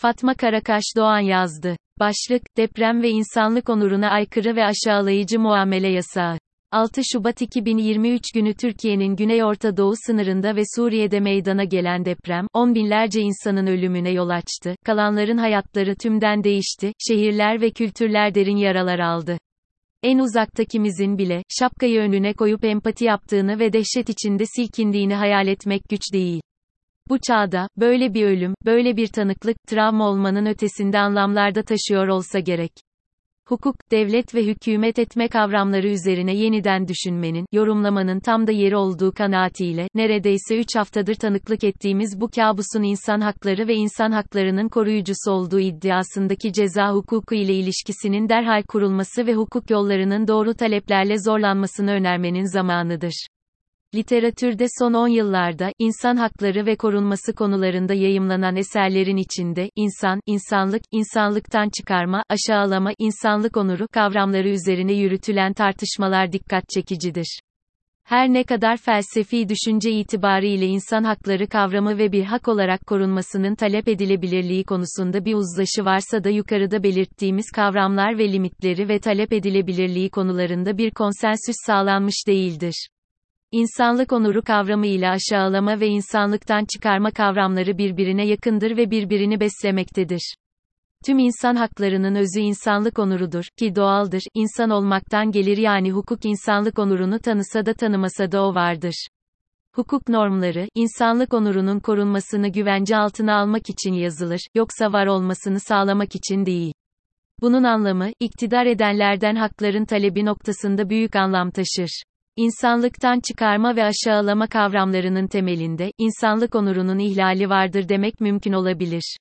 Fatma Karakaş Doğan yazdı. Başlık, deprem ve insanlık onuruna aykırı ve aşağılayıcı muamele yasağı. 6 Şubat 2023 günü Türkiye'nin Güney Orta Doğu sınırında ve Suriye'de meydana gelen deprem, on binlerce insanın ölümüne yol açtı, kalanların hayatları tümden değişti, şehirler ve kültürler derin yaralar aldı. En uzaktakimizin bile, şapkayı önüne koyup empati yaptığını ve dehşet içinde silkindiğini hayal etmek güç değil. Bu çağda, böyle bir ölüm, böyle bir tanıklık, travma olmanın ötesinde anlamlarda taşıyor olsa gerek. Hukuk, devlet ve hükümet etme kavramları üzerine yeniden düşünmenin, yorumlamanın tam da yeri olduğu kanaatiyle, neredeyse 3 haftadır tanıklık ettiğimiz bu kabusun insan hakları ve insan haklarının koruyucusu olduğu iddiasındaki ceza hukuku ile ilişkisinin derhal kurulması ve hukuk yollarının doğru taleplerle zorlanmasını önermenin zamanıdır. Literatürde son 10 yıllarda, insan hakları ve korunması konularında yayımlanan eserlerin içinde, insan, insanlık, insanlıktan çıkarma, aşağılama, insanlık onuru kavramları üzerine yürütülen tartışmalar dikkat çekicidir. Her ne kadar felsefi düşünce itibariyle insan hakları kavramı ve bir hak olarak korunmasının talep edilebilirliği konusunda bir uzlaşı varsa da yukarıda belirttiğimiz kavramlar ve limitleri ve talep edilebilirliği konularında bir konsensüs sağlanmış değildir. İnsanlık onuru kavramı ile aşağılama ve insanlıktan çıkarma kavramları birbirine yakındır ve birbirini beslemektedir. Tüm insan haklarının özü insanlık onurudur, ki doğaldır, insan olmaktan gelir yani hukuk insanlık onurunu tanısa da tanımasa da o vardır. Hukuk normları, insanlık onurunun korunmasını güvence altına almak için yazılır, yoksa var olmasını sağlamak için değil. Bunun anlamı, iktidar edenlerden hakların talebi noktasında büyük anlam taşır. İnsanlıktan çıkarma ve aşağılama kavramlarının temelinde, insanlık onurunun ihlali vardır demek mümkün olabilir.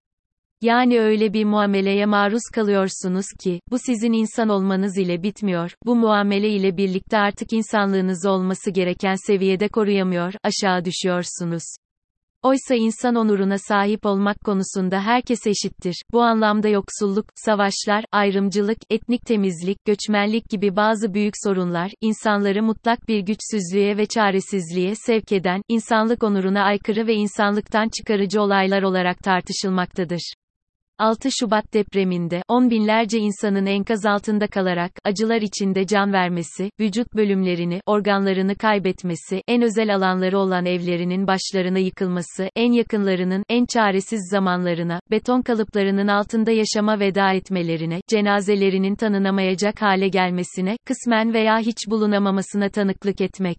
Yani öyle bir muameleye maruz kalıyorsunuz ki, bu sizin insan olmanız ile bitmiyor, bu muamele ile birlikte artık insanlığınız olması gereken seviyede koruyamıyor, aşağı düşüyorsunuz. Oysa insan onuruna sahip olmak konusunda herkes eşittir. Bu anlamda yoksulluk, savaşlar, ayrımcılık, etnik temizlik, göçmenlik gibi bazı büyük sorunlar, insanları mutlak bir güçsüzlüğe ve çaresizliğe sevk eden, insanlık onuruna aykırı ve insanlıktan çıkarıcı olaylar olarak tartışılmaktadır. 6 Şubat depreminde, on binlerce insanın enkaz altında kalarak, acılar içinde can vermesi, vücut bölümlerini, organlarını kaybetmesi, en özel alanları olan evlerinin başlarına yıkılması, en yakınlarının, en çaresiz zamanlarına, beton kalıplarının altında yaşama veda etmelerine, cenazelerinin tanınamayacak hale gelmesine, kısmen veya hiç bulunamamasına tanıklık etmek.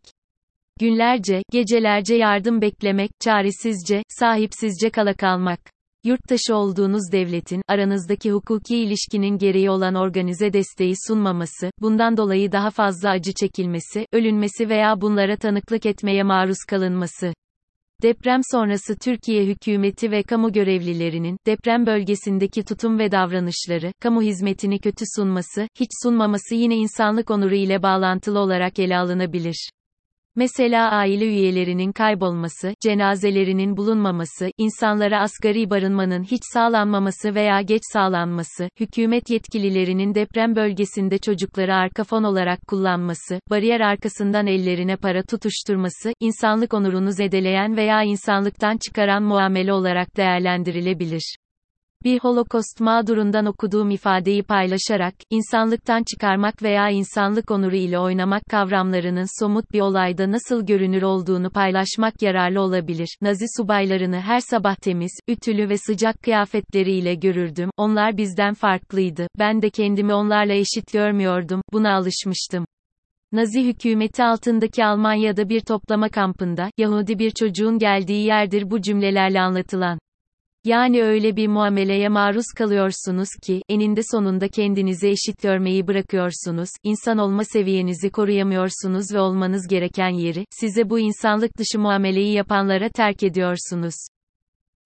Günlerce, gecelerce yardım beklemek, çaresizce, sahipsizce kala kalmak yurttaşı olduğunuz devletin, aranızdaki hukuki ilişkinin gereği olan organize desteği sunmaması, bundan dolayı daha fazla acı çekilmesi, ölünmesi veya bunlara tanıklık etmeye maruz kalınması. Deprem sonrası Türkiye hükümeti ve kamu görevlilerinin, deprem bölgesindeki tutum ve davranışları, kamu hizmetini kötü sunması, hiç sunmaması yine insanlık onuru ile bağlantılı olarak ele alınabilir. Mesela aile üyelerinin kaybolması, cenazelerinin bulunmaması, insanlara asgari barınmanın hiç sağlanmaması veya geç sağlanması, hükümet yetkililerinin deprem bölgesinde çocukları arka fon olarak kullanması, bariyer arkasından ellerine para tutuşturması, insanlık onurunu zedeleyen veya insanlıktan çıkaran muamele olarak değerlendirilebilir. Bir Holokost mağdurundan okuduğum ifadeyi paylaşarak, insanlıktan çıkarmak veya insanlık onuru ile oynamak kavramlarının somut bir olayda nasıl görünür olduğunu paylaşmak yararlı olabilir. Nazi subaylarını her sabah temiz, ütülü ve sıcak kıyafetleriyle görürdüm. Onlar bizden farklıydı. Ben de kendimi onlarla eşit görmüyordum. Buna alışmıştım. Nazi hükümeti altındaki Almanya'da bir toplama kampında, Yahudi bir çocuğun geldiği yerdir bu cümlelerle anlatılan. Yani öyle bir muameleye maruz kalıyorsunuz ki, eninde sonunda kendinizi eşit görmeyi bırakıyorsunuz, insan olma seviyenizi koruyamıyorsunuz ve olmanız gereken yeri, size bu insanlık dışı muameleyi yapanlara terk ediyorsunuz.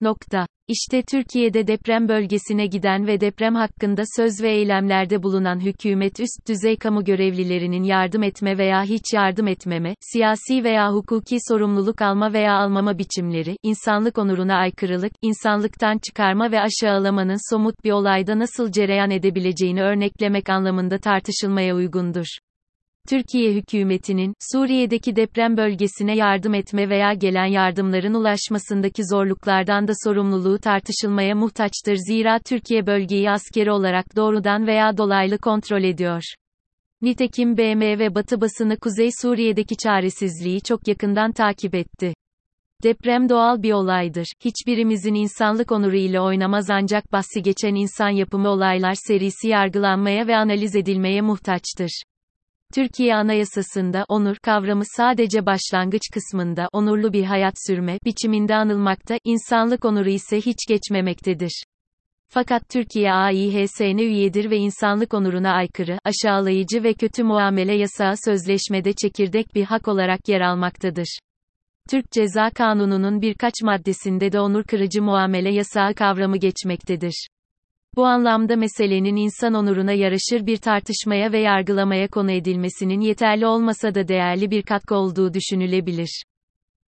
Nokta. İşte Türkiye'de deprem bölgesine giden ve deprem hakkında söz ve eylemlerde bulunan hükümet üst düzey kamu görevlilerinin yardım etme veya hiç yardım etmeme, siyasi veya hukuki sorumluluk alma veya almama biçimleri, insanlık onuruna aykırılık, insanlıktan çıkarma ve aşağılamanın somut bir olayda nasıl cereyan edebileceğini örneklemek anlamında tartışılmaya uygundur. Türkiye hükümetinin, Suriye'deki deprem bölgesine yardım etme veya gelen yardımların ulaşmasındaki zorluklardan da sorumluluğu tartışılmaya muhtaçtır zira Türkiye bölgeyi askeri olarak doğrudan veya dolaylı kontrol ediyor. Nitekim BM ve Batı basını Kuzey Suriye'deki çaresizliği çok yakından takip etti. Deprem doğal bir olaydır. Hiçbirimizin insanlık onuru ile oynamaz ancak bahsi geçen insan yapımı olaylar serisi yargılanmaya ve analiz edilmeye muhtaçtır. Türkiye Anayasası'nda onur kavramı sadece başlangıç kısmında onurlu bir hayat sürme biçiminde anılmakta, insanlık onuru ise hiç geçmemektedir. Fakat Türkiye AİHS'ne üyedir ve insanlık onuruna aykırı, aşağılayıcı ve kötü muamele yasağı sözleşmede çekirdek bir hak olarak yer almaktadır. Türk Ceza Kanunu'nun birkaç maddesinde de onur kırıcı muamele yasağı kavramı geçmektedir. Bu anlamda meselenin insan onuruna yaraşır bir tartışmaya ve yargılamaya konu edilmesinin yeterli olmasa da değerli bir katkı olduğu düşünülebilir.